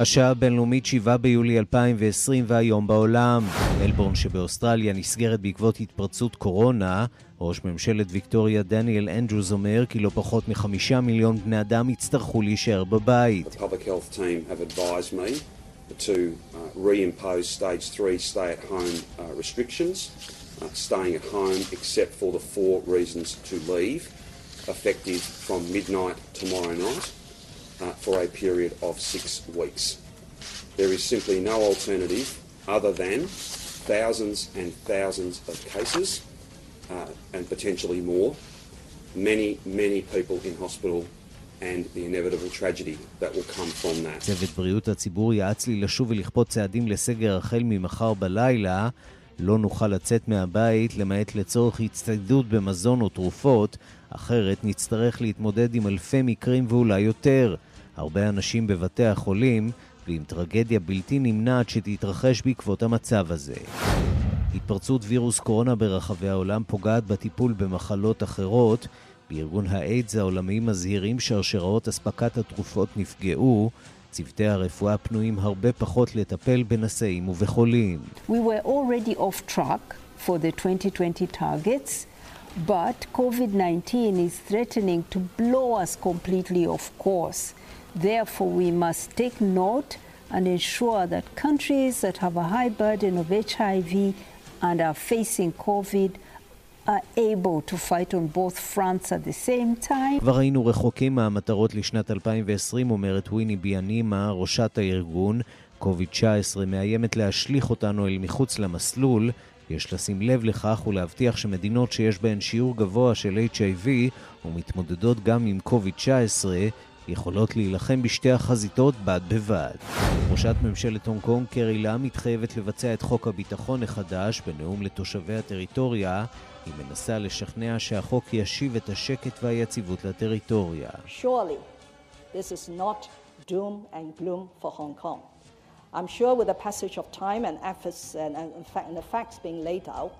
השעה הבינלאומית 7 ביולי 2020 והיום בעולם. מלבורן שבאוסטרליה נסגרת בעקבות התפרצות קורונה. ראש ממשלת ויקטוריה דניאל אנדרוס אומר כי לא פחות מחמישה מיליון בני אדם יצטרכו להישאר בבית. to uh, reimpose stage 3 stay-at-home uh, restrictions, uh, staying at home except for the four reasons to leave, effective from midnight tomorrow night uh, for a period of six weeks. There is simply no alternative other than thousands and thousands of cases uh, and potentially more, many, many people in hospital. צוות בריאות הציבור יעץ לי לשוב ולכפות צעדים לסגר החל ממחר בלילה. לא נוכל לצאת מהבית למעט לצורך הצטיידות במזון או תרופות, אחרת נצטרך להתמודד עם אלפי מקרים ואולי יותר. הרבה אנשים בבתי החולים, ועם טרגדיה בלתי נמנעת שתתרחש בעקבות המצב הזה. התפרצות וירוס קורונה ברחבי העולם פוגעת בטיפול במחלות אחרות. בארגון האיידס העולמי מזהירים שרשראות אספקת התרופות נפגעו. צוותי הרפואה פנויים הרבה פחות לטפל בנשאים ובחולים. We were already off track for the 2020 targets, but COVID-19 is threatening to blow us completely off course. Therefore, we must take note and ensure that countries that have a high burden of HIV and are facing COVID are able to fight on both fronts at the same time. כבר היינו רחוקים מהמטרות לשנת 2020, אומרת וויני ביאנימה, ראשת הארגון. קוביד-19 מאיימת להשליך אותנו אל מחוץ למסלול. יש לשים לב לכך ולהבטיח שמדינות שיש בהן שיעור גבוה של HIV ומתמודדות גם עם קוביד-19 יכולות להילחם בשתי החזיתות בד בבד. ראשת ממשלת הונג קונג קרי לה מתחייבת לבצע את חוק הביטחון החדש בנאום לתושבי הטריטוריה. היא מנסה לשכנע שהחוק ישיב את השקט והיציבות לטריטוריה. Surely, this is not doom and gloom for Hong Kong. I'm sure with the passage of time and efforts and, and the facts being laid out,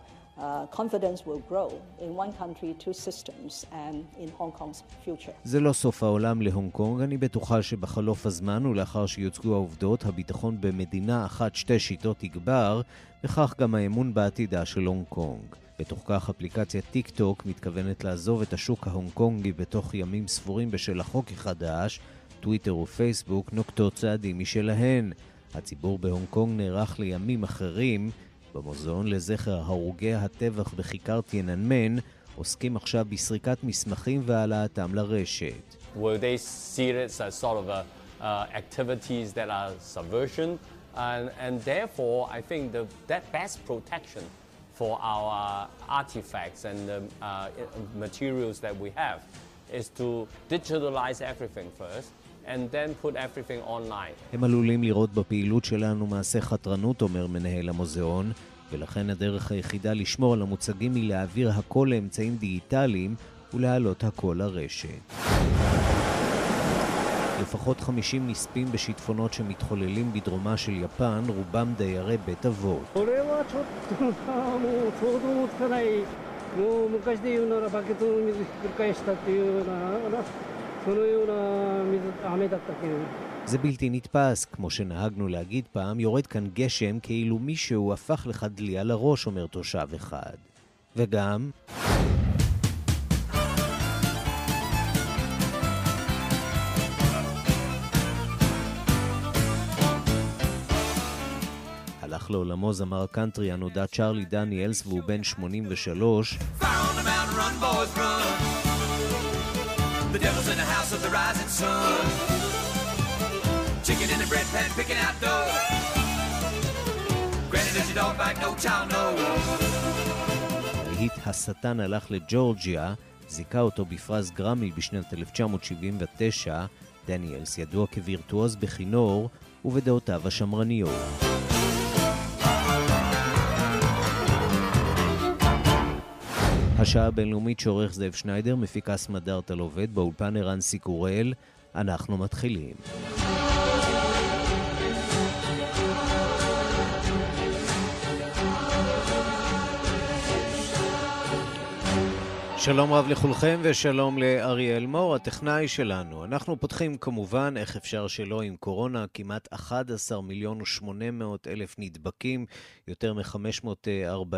confidence will grow in one country, two systems, and in Hong Kong's future. זה לא סוף העולם להונג קונג. אני בטוחה שבחלוף הזמן ולאחר שיוצגו העובדות, הביטחון במדינה אחת שתי שיטות יגבר, וכך גם האמון בעתידה של הונג קונג. בתוך כך אפליקציית טיק טוק מתכוונת לעזוב את השוק ההונג קונגי בתוך ימים ספורים בשל החוק החדש, טוויטר ופייסבוק נוקטות צעדים משלהן. הציבור בהונג קונג נערך לימים אחרים, במוזיאון לזכר הרוגי הטבח בכיכר טייננמן עוסקים עכשיו בסריקת מסמכים והעלאתם לרשת. Will they see it as sort of a, uh, activities that are subversion? And, and therefore, I think the, that best protection for our artifacts and the uh, materials that we have is to digitalize everything first. and then put everything online. הם עלולים לראות בפעילות שלנו מעשה חתרנות, אומר מנהל המוזיאון, ולכן הדרך היחידה לשמור על המוצגים היא להעביר הכל לאמצעים דיגיטליים ולהעלות הכל לרשת. לפחות 50 נספים בשיטפונות שמתחוללים בדרומה של יפן, רובם דיירי בית אבות. もう昔で言うならバケツの水ひっくり返したっていうようなそのような水雨だったけど זה בלתי נתפס, כמו שנהגנו להגיד פעם, יורד כאן גשם כאילו מישהו הפך לך דליה לראש, אומר תושב אחד. וגם... הלך לעולמו זמר הקאנטרי הנודע צ'ארלי דניאלס והוא בן 83. The devil's in the house of the rising sun. Chicken in the bread pan picking out dough. Granny, does your dog bite? No child, no. להיט השטן הלך לג'ורג'יה, זיכה אותו בפרס גרמי בשנת 1979. דניאלס ידוע כווירטואוז בכינור ובדעותיו השמרניות. השעה הבינלאומית שעורך זאב שניידר, מפיקס מדארטל עובד, באולפן ערן סיקורל. אנחנו מתחילים. שלום רב לכולכם ושלום לאריאל מור, הטכנאי שלנו. אנחנו פותחים כמובן, איך אפשר שלא, עם קורונה, כמעט 11 מיליון ו-800 אלף נדבקים, יותר מ-540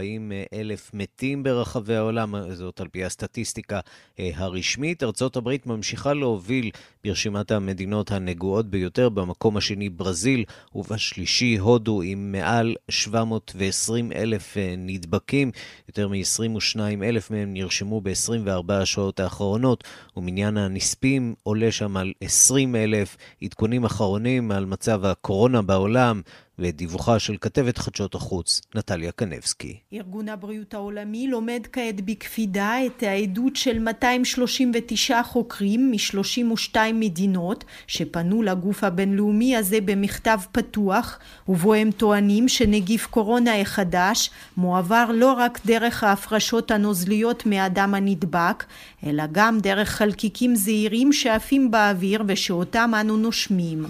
אלף מתים ברחבי העולם, זאת על פי הסטטיסטיקה אה, הרשמית. ארצות הברית ממשיכה להוביל ברשימת המדינות הנגועות ביותר, במקום השני ברזיל, ובשלישי הודו עם מעל 720 אלף אה, נדבקים, יותר מ-22 אלף מהם נרשמו ב... ב-24 השעות האחרונות, ומניין הנספים עולה שם על 20 אלף עדכונים אחרונים על מצב הקורונה בעולם. לדיווחה של כתבת חדשות החוץ, נטליה קנבסקי. ארגון הבריאות העולמי לומד כעת בקפידה את העדות של 239 חוקרים מ-32 מדינות שפנו לגוף הבינלאומי הזה במכתב פתוח, ובו הם טוענים שנגיף קורונה החדש מועבר לא רק דרך ההפרשות הנוזליות מאדם הנדבק, אלא גם דרך חלקיקים זעירים שעפים באוויר ושאותם אנו נושמים.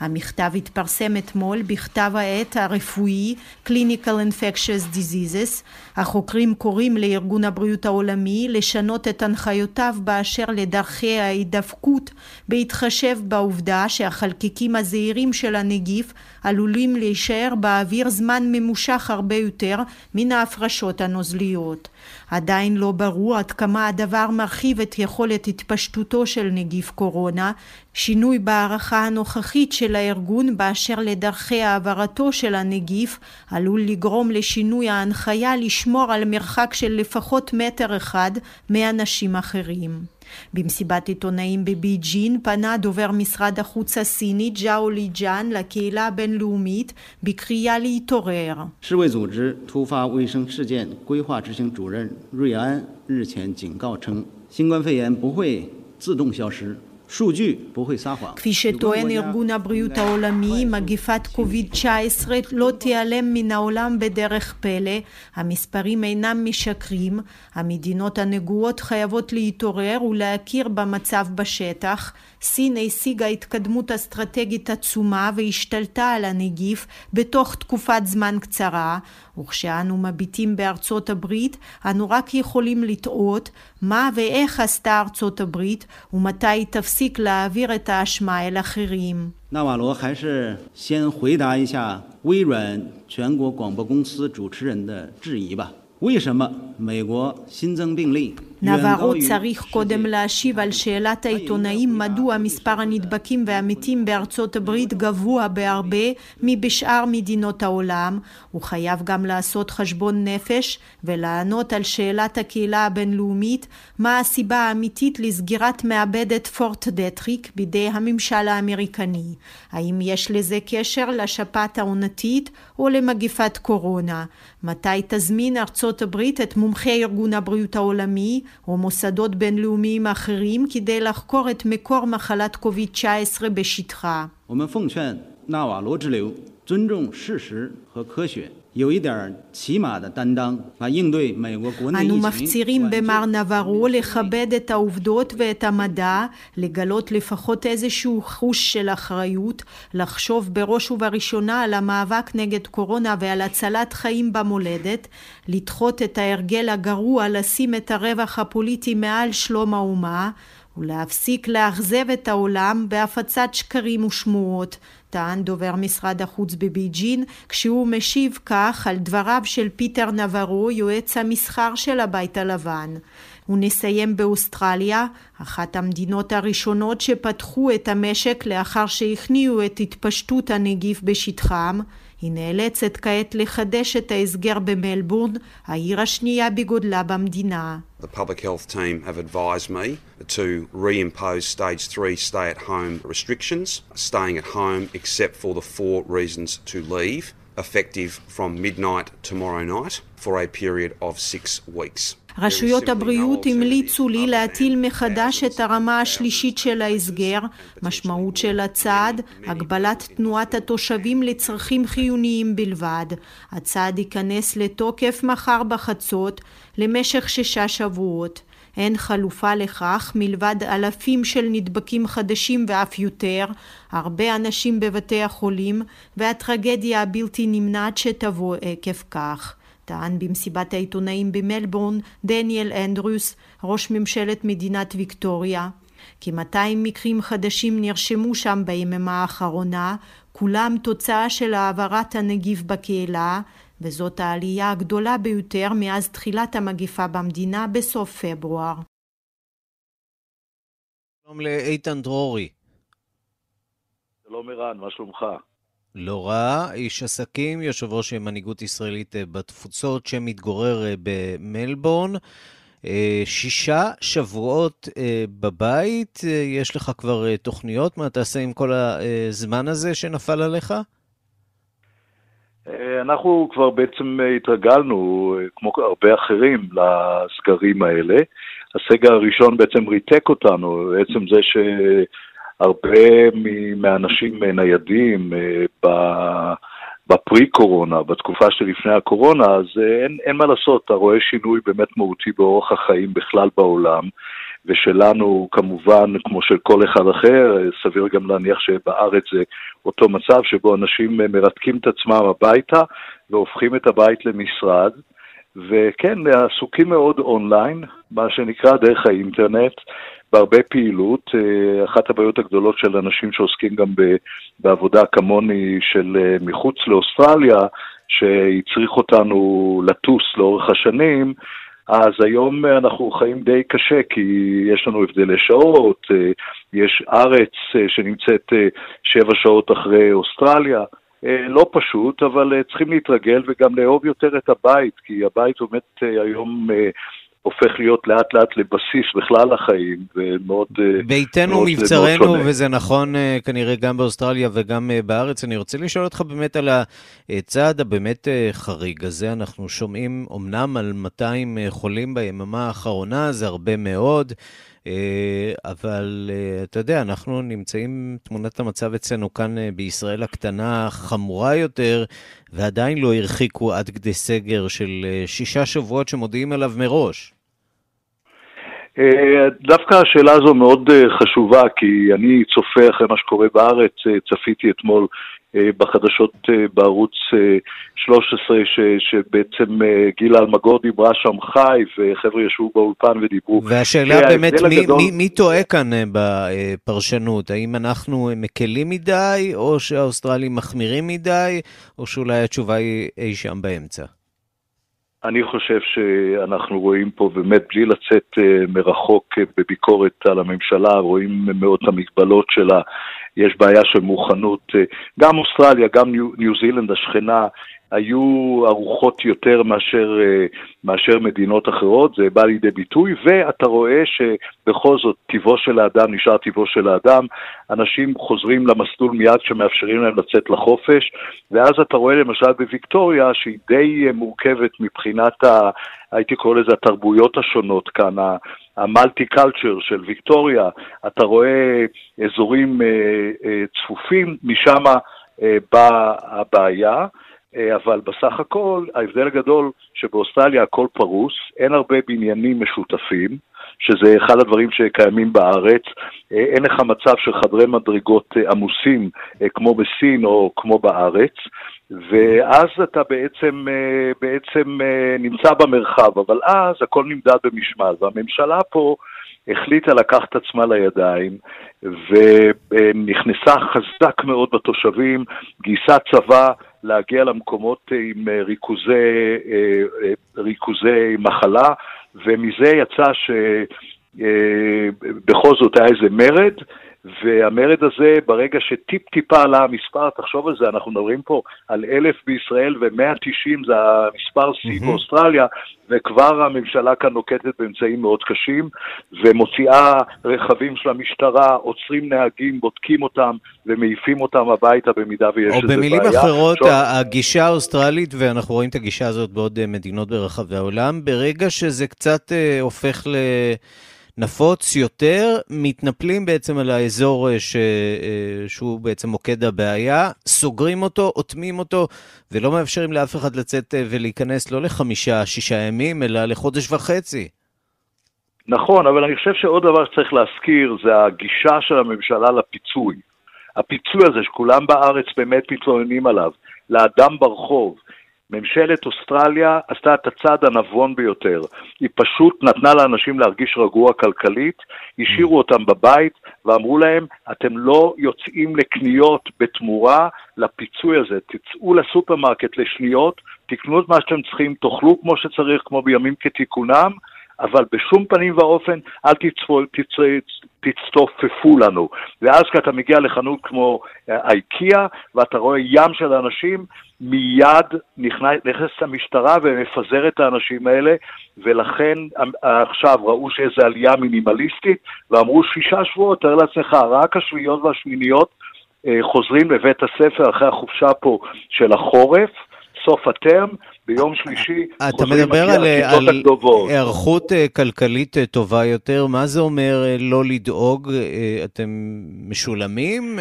המכתב התפרסם אתמול בכתב העת הרפואי Clinical Infectious Diseases. החוקרים קוראים לארגון הבריאות העולמי לשנות את הנחיותיו באשר לדרכי ההידבקות בהתחשב בעובדה שהחלקיקים הזעירים של הנגיף עלולים להישאר באוויר זמן ממושך הרבה יותר מן ההפרשות הנוזליות. עדיין לא ברור עד כמה הדבר מרחיב את יכולת התפשטותו של נגיף קורונה, שינוי בהערכה הנוכחית של הארגון באשר לדרכי העברתו של הנגיף עלול לגרום לשינוי ההנחיה לשמור על מרחק של לפחות מטר אחד מאנשים אחרים. במסיבת עיתונאים בבייג'ין פנה דובר משרד החוץ הסיני ג'או ליג'אן לקהילה הבינלאומית בקריאה להתעורר. 世卫组织突发卫生事件规划执行主任瑞安日前警告称，新冠肺炎不会自动消失。 כפי שטוען ארגון הבריאות העולמי, מגיפת קוביד-19 לא תיעלם מן העולם בדרך פלא, המספרים אינם משקרים, המדינות הנגועות חייבות להתעורר ולהכיר במצב בשטח, סין השיגה התקדמות אסטרטגית עצומה והשתלטה על הנגיף בתוך תקופת זמן קצרה, וכשאנו מביטים בארצות הברית, אנו רק יכולים לטעות מה ואיך עשתה ארצות הברית ומתי היא תפסיק להעביר את האשמה אל אחרים. 纳瓦罗还是先回答一下微软全国广播公司主持人的质疑吧。为什么美国新增病例 נברו צריך קודם להשיב על שאלת העיתונאים מדוע מספר הנדבקים והמתים בארצות הברית גבוה בהרבה מבשאר מדינות העולם. הוא חייב גם לעשות חשבון נפש ולענות על שאלת הקהילה הבינלאומית מה הסיבה האמיתית לסגירת מעבדת פורט דטריק בידי הממשל האמריקני. האם יש לזה קשר לשפעת העונתית או למגיפת קורונה? מתי תזמין ארצות הברית את מומחי ארגון הבריאות העולמי או מוסדות בינלאומיים אחרים כדי לחקור את מקור מחלת קוביד-19 בשטחה. 我们奉劝纳瓦罗之流尊重事实和科学。 אנו מפצירים במר נברו לכבד את העובדות ואת המדע, לגלות לפחות איזשהו חוש של אחריות, לחשוב בראש ובראשונה על המאבק נגד קורונה ועל הצלת חיים במולדת, לדחות את ההרגל הגרוע לשים את הרווח הפוליטי מעל שלום האומה, ולהפסיק לאכזב את העולם בהפצת שקרים ושמועות, טען דובר משרד החוץ בבייג'ין, כשהוא משיב כך על דבריו של פיטר נברו, יועץ המסחר של הבית הלבן. ונסיים באוסטרליה, אחת המדינות הראשונות שפתחו את המשק לאחר שהכניעו את התפשטות הנגיף בשטחם. היא נאלצת כעת לחדש את ההסגר במלבורן, העיר השנייה בגודלה במדינה. The public health team have advised me to reimpose stage 3 stay at home restrictions, staying at home except for the four reasons to leave, effective from midnight tomorrow night for a period of six weeks. רשויות הבריאות המליצו לי להטיל מחדש את הרמה השלישית של ההסגר, משמעות של הצעד, הגבלת תנועת התושבים לצרכים חיוניים בלבד. הצעד ייכנס לתוקף מחר בחצות למשך שישה שבועות. אין חלופה לכך מלבד אלפים של נדבקים חדשים ואף יותר, הרבה אנשים בבתי החולים והטרגדיה הבלתי נמנעת שתבוא עקב כך. טען במסיבת העיתונאים במלבורן דניאל אנדרוס, ראש ממשלת מדינת ויקטוריה. כ-200 מקרים חדשים נרשמו שם ביממה האחרונה, כולם תוצאה של העברת הנגיף בקהילה, וזאת העלייה הגדולה ביותר מאז תחילת המגיפה במדינה בסוף פברואר. שלום לאיתן דרורי. שלום ערן, מה שלומך? לא רע, איש עסקים, יושב ראש מנהיגות ישראלית אה, בתפוצות שמתגורר אה, במלבורן. אה, שישה שבועות בבית, יש לך כבר תוכניות? מה תעשה עם כל הזמן הזה שנפל עליך? אנחנו כבר בעצם התרגלנו, כמו הרבה אחרים, לסגרים האלה. הסגר הראשון בעצם ריתק אותנו, בעצם זה ש... הרבה מהאנשים ניידים אה, בפרי-קורונה, בתקופה שלפני הקורונה, אז אה, אין, אין מה לעשות, אתה רואה שינוי באמת מהותי באורח החיים בכלל בעולם, ושלנו כמובן, כמו של כל אחד אחר, סביר גם להניח שבארץ זה אותו מצב שבו אנשים מרתקים את עצמם הביתה והופכים את הבית למשרד. וכן, עסוקים מאוד אונליין, מה שנקרא דרך האינטרנט, בהרבה פעילות. אה, אחת הבעיות הגדולות של אנשים שעוסקים גם בעבודה כמוני של אה, מחוץ לאוסטרליה, שהצריך אותנו לטוס לאורך השנים, אז היום אנחנו חיים די קשה, כי יש לנו הבדלי שעות, אה, יש ארץ שנמצאת שבע שעות אחרי אוסטרליה. לא פשוט, אבל צריכים להתרגל וגם לאהוב יותר את הבית, כי הבית באמת היום הופך להיות לאט לאט לבסיס בכלל החיים, ומאוד... אה, ביתנו מאוד, מבצרנו, מאוד וזה נכון אה, כנראה גם באוסטרליה וגם אה, בארץ. אני רוצה לשאול אותך באמת על הצעד הבאמת חריג הזה. אנחנו שומעים אמנם על 200 חולים ביממה האחרונה, זה הרבה מאוד. אבל אתה יודע, אנחנו נמצאים, תמונת המצב אצלנו כאן בישראל הקטנה חמורה יותר, ועדיין לא הרחיקו עד כדי סגר של שישה שבועות שמודיעים עליו מראש. אה, דווקא השאלה הזו מאוד אה, חשובה, כי אני צופה אחרי מה שקורה בארץ, אה, צפיתי אתמול בחדשות בערוץ 13, ש, שבעצם גילה אלמגור דיברה שם חי, וחבר'ה ישבו באולפן ודיברו. והשאלה באמת, מי, הגדול... מי, מי טועה כאן בפרשנות? האם אנחנו מקלים מדי, או שהאוסטרלים מחמירים מדי, או שאולי התשובה היא אי שם באמצע? אני חושב שאנחנו רואים פה באמת, בלי לצאת אה, מרחוק אה, בביקורת על הממשלה, רואים מאוד את המגבלות שלה. יש בעיה של מוכנות, אה, גם אוסטרליה, גם ניו זילנד השכנה, היו ערוכות יותר מאשר, אה, מאשר מדינות אחרות, זה בא לידי ביטוי, ואתה רואה שבכל זאת טיבו של האדם נשאר טיבו של האדם, אנשים חוזרים למסלול מיד שמאפשרים להם לצאת לחופש, ואז אתה רואה למשל בוויקטוריה שהיא די אה, מורכבת מבחינת, ה, הייתי קורא לזה התרבויות השונות כאן, המולטי קלצ'ר של ויקטוריה, אתה רואה אזורים אה, צפופים, משם באה הבעיה. אה, אבל בסך הכל ההבדל הגדול שבאוסטרליה הכל פרוס, אין הרבה בניינים משותפים, שזה אחד הדברים שקיימים בארץ, אה, אין לך מצב של חדרי מדרגות אה, עמוסים כמו בסין או כמו בארץ, ואז אתה בעצם, בעצם נמצא במרחב, אבל אז הכל נמדד במשמעת, והממשלה פה החליטה לקחת עצמה לידיים ונכנסה חזק מאוד בתושבים, גייסה צבא להגיע למקומות עם אה, ריכוזי, אה, אה, ריכוזי מחלה, ומזה יצא שבכל זאת היה איזה מרד, והמרד הזה, ברגע שטיפ-טיפה עלה המספר, תחשוב על זה, אנחנו מדברים פה על אלף בישראל ו-190 זה המספר שיא mm-hmm. באוסטרליה, וכבר הממשלה כאן נוקטת באמצעים מאוד קשים, ומוציאה רכבים של המשטרה, עוצרים נהגים, בודקים אותם ומעיפים אותם הביתה במידה ויש איזה בעיה. או במילים אחרות, שוב... הגישה האוסטרלית, ואנחנו רואים את הגישה הזאת בעוד מדינות ברחבי העולם, ברגע שזה קצת אה, הופך ל... נפוץ יותר, מתנפלים בעצם על האזור אה, ש... אה, שהוא בעצם מוקד הבעיה, סוגרים אותו, אוטמים אותו, ולא מאפשרים לאף אחד לצאת אה, ולהיכנס לא לחמישה, שישה ימים, אלא לחודש וחצי. נכון, אבל אני חושב שעוד דבר שצריך להזכיר זה הגישה של הממשלה לפיצוי. הפיצוי הזה שכולם בארץ באמת מתלוננים עליו, לאדם ברחוב, ממשלת אוסטרליה עשתה את הצעד הנבון ביותר. היא פשוט נתנה לאנשים להרגיש רגוע כלכלית, השאירו אותם בבית ואמרו להם, אתם לא יוצאים לקניות בתמורה לפיצוי הזה, תצאו לסופרמרקט לשניות, תקנו את מה שאתם צריכים, תאכלו כמו שצריך, כמו בימים כתיקונם, אבל בשום פנים ואופן אל. תצטופפו לנו. ואז כשאתה מגיע לחנות כמו אה, אייקיה, ואתה רואה ים של אנשים, מיד נכנסת המשטרה ומפזרת את האנשים האלה, ולכן אה, עכשיו ראו שאיזו עלייה מינימליסטית, ואמרו שישה שבועות, תאר לעצמך, רק השביעיות והשמיניות אה, חוזרים לבית הספר אחרי החופשה פה של החורף, סוף הטרם, ביום שלישי אתה מדבר על, על היערכות אה, כלכלית אה, טובה יותר, מה זה אומר אה, לא לדאוג? אתם משולמים?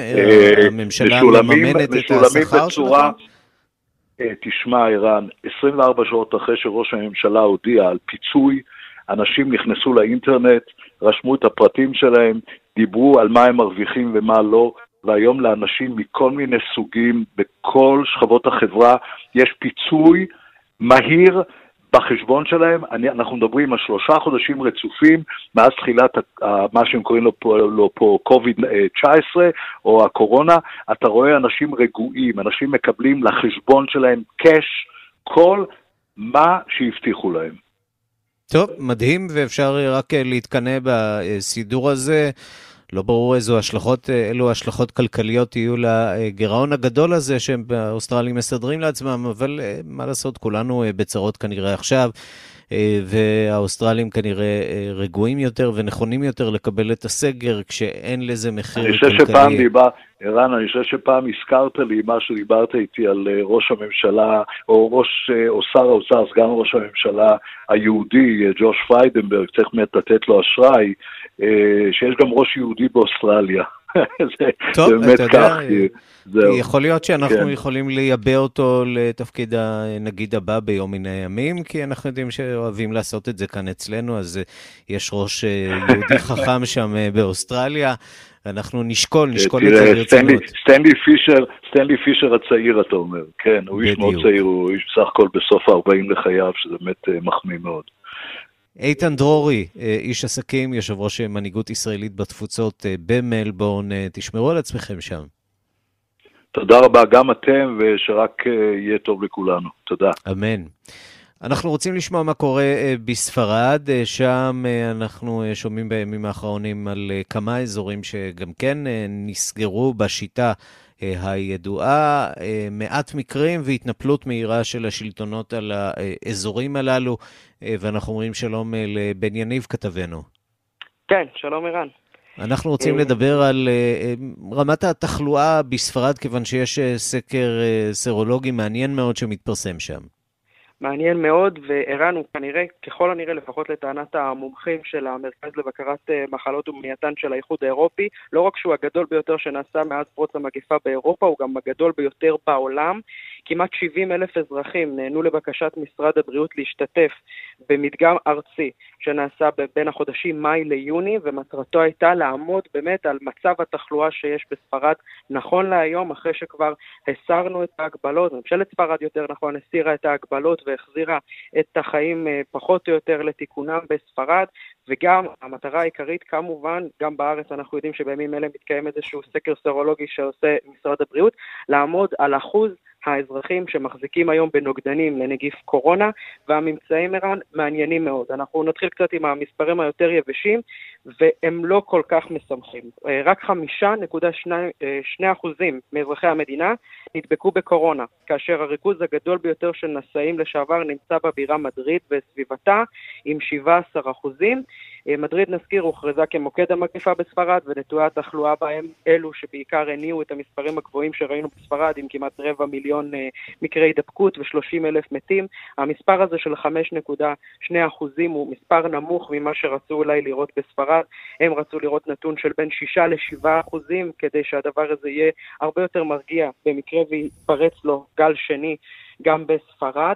הממשלה מממנת את השכר בצורה... שלכם? תשמע, ערן, 24 שעות אחרי שראש הממשלה הודיע על פיצוי, אנשים נכנסו לאינטרנט, רשמו את הפרטים שלהם, דיברו על מה הם מרוויחים ומה לא, והיום לאנשים מכל מיני סוגים, בכל שכבות החברה, יש פיצוי מהיר בחשבון שלהם, אני, אנחנו מדברים על שלושה חודשים רצופים מאז תחילת מה שהם קוראים לו פה, לו פה COVID-19 או הקורונה, אתה רואה אנשים רגועים, אנשים מקבלים לחשבון שלהם קאש כל מה שהבטיחו להם. טוב, מדהים, ואפשר רק להתקנא בסידור הזה. לא ברור איזו השלכות, אילו השלכות כלכליות יהיו לגירעון הגדול הזה שהם מסדרים לעצמם, אבל אה, מה לעשות, כולנו אה, בצרות כנראה עכשיו. אה, והאוסטרלים כנראה רגועים יותר ונכונים יותר לקבל את הסגר כשאין לזה מחיר. אני חושב שפעם דיבר, ערן, אני חושב שפעם הזכרת לי מה שדיברת איתי על ראש הממשלה, או ראש, או שר האוצר, סגן ראש הממשלה היהודי, ג'וש פריידנברג, צריך באמת לתת לו אשראי, אה, שיש גם ראש יהודי באוסטרליה. טוב, זה באמת אתה כך. יודע, יכול להיות שאנחנו כן. יכולים לייבא אותו לתפקיד הנגיד הבא ביום מן הימים, כי אנחנו יודעים שאוהבים לעשות את זה כאן אצלנו, אז אה, יש ראש אה, יהודי חכם שם באוסטרליה. אנחנו נשקול, נשקול את זה ברצינות. סטנלי פישר, סטנלי פישר הצעיר, אתה אומר, כן, הוא איש מאוד צעיר, הוא איש בסך הכל בסוף ה-40 לחייו, שזה באמת מחמיא מאוד. איתן דרורי, אה, איש עסקים, יושב ראש מנהיגות ישראלית בתפוצות אה, במלבורן, אה, תשמרו על עצמכם שם. תודה רבה, גם אתם, ושרק יהיה טוב לכולנו. תודה. אמן. אנחנו רוצים לשמוע מה קורה בספרד, שם אנחנו שומעים בימים האחרונים על כמה אזורים שגם כן נסגרו בשיטה הידועה, מעט מקרים והתנפלות מהירה של השלטונות על האזורים הללו. אה, ואנחנו אומרים שלום אה, לבן יניב כתבנו. כן, שלום ערן. אנחנו רוצים אה, לדבר על רמת התחלואה בספרד, כיוון שיש סקר סרולוגי מעניין מאוד שמתפרסם שם. מעניין מאוד, וערן הוא כנראה, ככל הנראה, לפחות לטענת המומחים של המרכז לבקרת מחלות ומניעתן של האיחוד האירופי, לא רק שהוא הגדול ביותר שנעשה מאז פרוץ המגפה באירופה, הוא גם הגדול ביותר בעולם. כמעט 70 אלף אזרחים נענו לבקשת משרד הבריאות להשתתף במדגם ארצי שנעשה בין החודשים מאי ליוני, ומטרתו הייתה לעמוד באמת על מצב התחלואה שיש בספרד נכון להיום, אחרי שכבר הסרנו את ההגבלות, ממשלת ספרד יותר נכון הסירה את ההגבלות והחזירה את החיים אה, פחות או יותר לתיקונם בספרד, וגם המטרה העיקרית כמובן, גם בארץ אנחנו יודעים שבימים אלה מתקיים איזשהו סקר סרולוגי שעושה משרד הבריאות, לעמוד על אחוז האזרחים שמחזיקים היום בנוגדנים לנגיף קורונה, והממצאים, ערן, מעניינים מאוד. אנחנו נתחיל קצת עם המספרים היותר יבשים. והם לא כל כך משמחים. אה, רק חמישה נקודה שני אחוזים מאזרחי המדינה נדבקו בקורונה, כאשר הריכוז הגדול ביותר של נשאים לשעבר נמצא בבירה מדריד וסביבתה עם 17 אחוזים. אה, מדריד, נזכיר, הוכרזה כמוקד המגפה בספרד, ונטועי התחלואה בהם אלו שבעיקר הניעו את המספרים הגבוהים שראינו בספרד, עם כמעט רבע מיליון אה, מקרי הידבקות ו-30 אלף מתים. המספר הזה של 5.2 אחוזים הוא מספר נמוך ממה שרצו אולי לראות בספרד. הם רצו לראות נתון של בין 6 ל-7 אחוזים, כדי שהדבר הזה יהיה הרבה יותר מרגיע במקרה ויפרץ לו גל שני גם בספרד.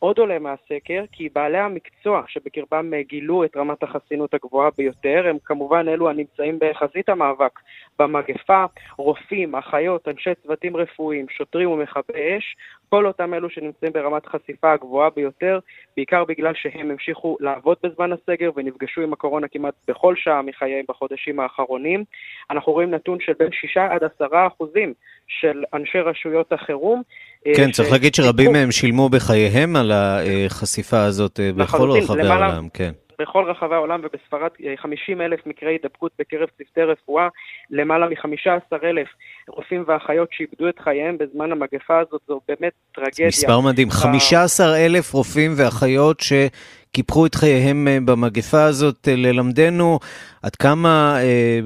עוד עולה מהסקר כי בעלי המקצוע שבקרבם גילו את רמת החסינות הגבוהה ביותר הם כמובן אלו הנמצאים בחזית המאבק במגפה, רופאים, אחיות, אנשי צוותים רפואיים, שוטרים ומכבי אש, כל אותם אלו שנמצאים ברמת חשיפה הגבוהה ביותר, בעיקר בגלל שהם המשיכו לעבוד בזמן הסגר ונפגשו עם הקורונה כמעט בכל שעה מחייהם בחודשים האחרונים. אנחנו רואים נתון של בין 6 עד 10 אחוזים של אנשי רשויות החירום. אה, כן, ש... צריך להגיד שרבים מהם שילמו בחייהם על החשיפה הזאת אה, בכל רחבי העולם, כן. בכל רחבי העולם ובספרד 50 אה, אלף מקרי הידבקות בקרב צוותי רפואה, למעלה מ-15 אלף רופאים ואחיות שאיבדו את חייהם בזמן המגפה הזאת, זו באמת טרגדיה. מספר מדהים, 15 אלף רופאים ואחיות ש... קיפחו את חייהם אה, במגפה הזאת, אה, ללמדנו עד כמה אה,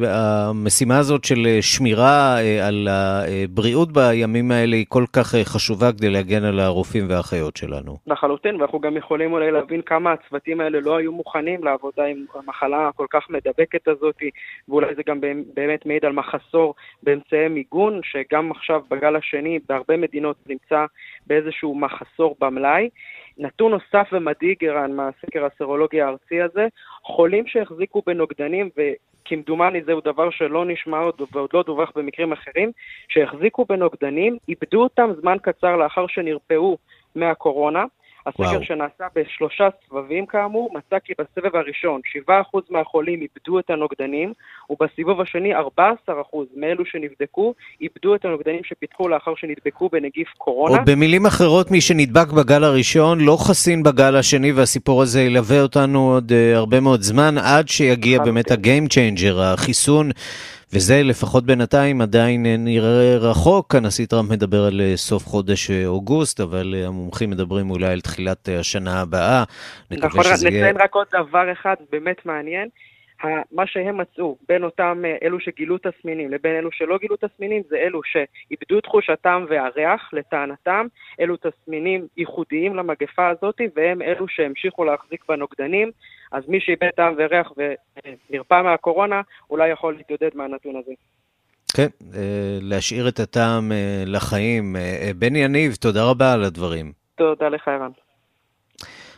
המשימה הזאת של שמירה על הבריאות בימים האלה היא כל כך חשובה כדי להגן על הרופאים והאחיות שלנו. לחלוטין, ואנחנו גם יכולים אולי להבין כמה הצוותים האלה לא היו מוכנים לעבודה עם המחלה הכל כך מדבקת הזאת, ואולי זה גם באמת מעיד על מחסור באמצעי מיגון, שגם עכשיו בגל השני בהרבה מדינות נמצא באיזשהו מחסור במלאי. נתון נוסף ומדאיג, ערן, מהסקר הסרולוגי הארצי הזה, חולים שהחזיקו בנוגדנים, וכמדומני זהו דבר שלא נשמע עוד ועוד לא דווח במקרים אחרים, שהחזיקו בנוגדנים, איבדו אותם זמן קצר לאחר שנרפאו מהקורונה. הסקר וואו. שנעשה בשלושה סבבים כאמור, מצא כי בסבב הראשון 7% מהחולים איבדו את הנוגדנים, ובסיבוב השני 14% מאלו שנבדקו איבדו את הנוגדנים שפיתחו לאחר שנדבקו בנגיף קורונה. או במילים אחרות, מי שנדבק בגל הראשון לא חסין בגל השני, והסיפור הזה ילווה אותנו עוד uh, הרבה מאוד זמן, עד שיגיע באמת ה-game changer, החיסון. וזה לפחות בינתיים עדיין נראה רחוק. הנשיא טראמפ מדבר על אה, סוף חודש אה, אוגוסט, אבל אה, המומחים מדברים אולי על תחילת השנה הבאה. נכון, נציין יהיה... רק עוד דבר אחד באמת מעניין. מה שהם מצאו בין אותם אלו שגילו תסמינים לבין אלו שלא גילו תסמינים זה אלו שאיבדו תחוש הטעם והריח לטענתם, אלו תסמינים ייחודיים למגפה הזאת והם אלו שהמשיכו להחזיק בנוגדנים, אז מי שאיבד טעם וריח ונרפא מהקורונה אולי יכול להתמודד מהנתון הזה. כן, אה, להשאיר את הטעם אה, לחיים. אה, בני יניב, תודה רבה על הדברים. תודה לך, ערן.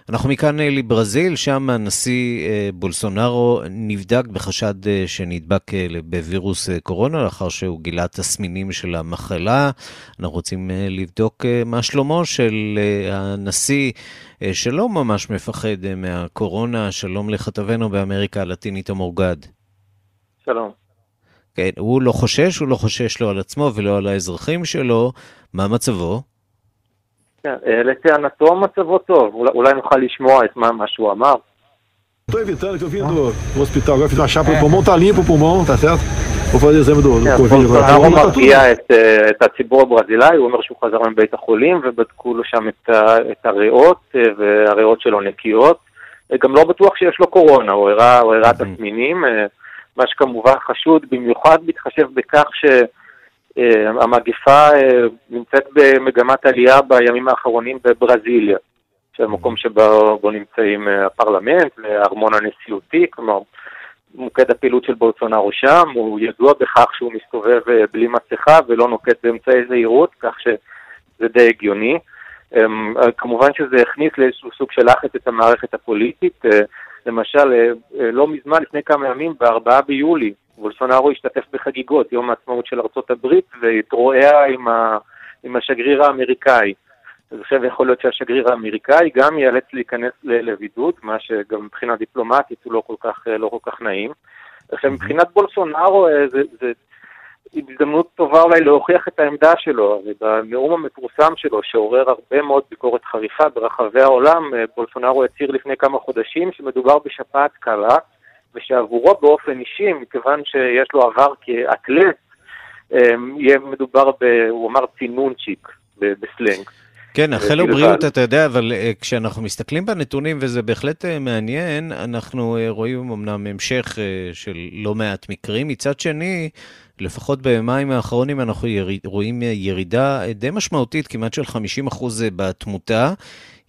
אנחנו מכאן אה, לברזיל, שם הנשיא אה, בולסונארו נבדק בחשד אה, שנדבק בווירוס קורונה, לאחר שהוא גילה תסמינים של המחלה. אנחנו רוצים לבדוק מה שלומו של הנשיא, שלא ממש מפחד מהקורונה. שלום לכתבנו באמריקה הלטינית המורגד. שלום. כן, הוא לא חושש, הוא לא חושש לא על עצמו ולא על האזרחים שלו. מה מצבו? לטענתו מצבו טוב, אולי נוכל לשמוע את מה שהוא אמר. Tô evitando que eu vim do, hospital, agora fiz uma chapa no pulmão, tá limpo o pulmão, tá certo? vou fazer exame do, do Covid agora. הוא מרגיע את הציבור הברזילאי, הוא אומר שהוא חזר מבית החולים ובדקו לו שם את הריאות, והריאות שלו נקיות. גם לא בטוח שיש לו קורונה, הוא הראה תסמינים, מה שכמובן חשוד במיוחד בהתחשב בכך ש... אה, המגפה אה, נמצאת במגמת עלייה בימים האחרונים בברזיליה, שזה מקום שבו נמצאים אה, הפרלמנט והארמון הנשיאותי, כלומר מוקד הפעילות של בולסונארו שם, הוא ידוע בכך שהוא מסתובב בלי מסכה ולא נוקט באמצעי זהירות, כך שזה די הגיוני. כמובן שזה הכניס לאיזשהו סוג של לחץ את המערכת הפוליטית. למשל, לא מזמן, לפני כמה ימים, ב-4 ביולי, בולסונארו השתתף בחגיגות יום העצמאות של ארצות הברית והתרועע עם, ה, עם השגריר האמריקאי. אז עכשיו יכול להיות שהשגריר האמריקאי גם ייאלץ להיכנס לבידוד, מה שגם מבחינה דיפלומטית הוא לא כל כך, לא כל כך נעים. עכשיו מבחינת בולסונארו אה, זה, זה הזדמנות טובה אולי להוכיח את העמדה שלו, ובנאום המפורסם שלו, שעורר הרבה מאוד ביקורת חריפה ברחבי העולם, אה, בולסונארו הצהיר לפני כמה חודשים שמדובר בשפעת קלה, ושעבורו באופן אישי, מכיוון שיש לו עבר כאתלט, יהיה מדובר, ב, הוא אמר צינונצ'יק בסלנג. כן, נאחל לו בריאות, אתה יודע, אבל uh, כשאנחנו מסתכלים בנתונים, וזה בהחלט uh, מעניין, אנחנו uh, רואים אמנם המשך של לא מעט מקרים. מצד שני, לפחות במים האחרונים אנחנו יריד, רואים ירידה די משמעותית, כמעט של 50% בתמותה.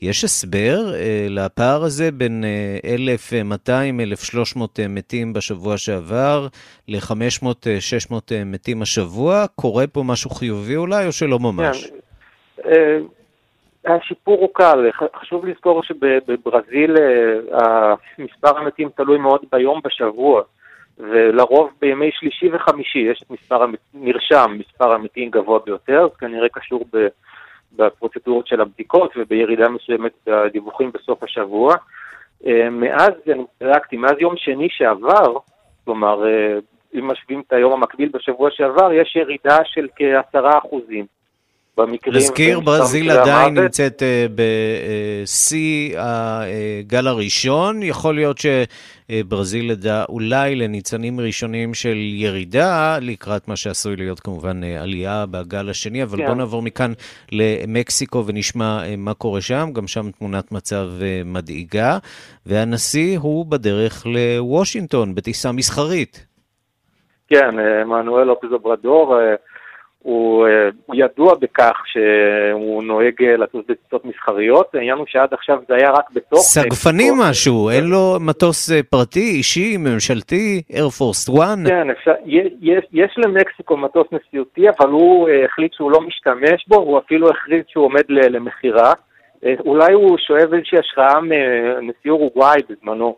יש הסבר uh, לפער הזה בין uh, 1,200-1,300 uh, מתים בשבוע שעבר ל-500-600 uh, מתים השבוע? קורה פה משהו חיובי אולי, או שלא ממש? כן. השיפור הוא קל, חשוב לזכור שבברזיל אה, מספר המתים תלוי מאוד ביום בשבוע, ולרוב בימי שלישי וחמישי יש את מספר, נרשם מספר המתים גבוה ביותר, זה כנראה קשור בפרוצדורות של הבדיקות ובירידה מסוימת בדיווחים בסוף השבוע. אה, מאז, אני מאז יום שני שעבר, כלומר, אה, אם משווים את היום המקביל בשבוע שעבר, יש ירידה של כעשרה אחוזים. במקרים... נזכיר, ברזיל עדיין נמצאת uh, בשיא הגל הראשון. יכול להיות שברזיל ידעה אולי לניצנים ראשונים של ירידה, לקראת מה שעשוי להיות כמובן uh, עלייה בגל השני, אבל כן. בואו נעבור מכאן למקסיקו ונשמע uh, מה קורה שם. גם שם תמונת מצב מדאיגה. והנשיא הוא בדרך לוושינגטון, בטיסה מסחרית. כן, מנואל לופז אברדור. הוא, אה, הוא ידוע בכך שהוא נוהג אה, לטוס בטיסות מסחריות, העניין הוא שעד עכשיו זה היה רק בתוך... סגפני משהו, אין לו מטוס אה, פרטי, אישי, ממשלתי, Air Force 1? כן, אפשר, יש, יש למקסיקו מטוס נשיאותי, אבל הוא החליט שהוא לא משתמש בו, הוא אפילו הכריז שהוא עומד למכירה. אולי הוא שואב איזושהי השראה מנשיא אורוגוואי בזמנו.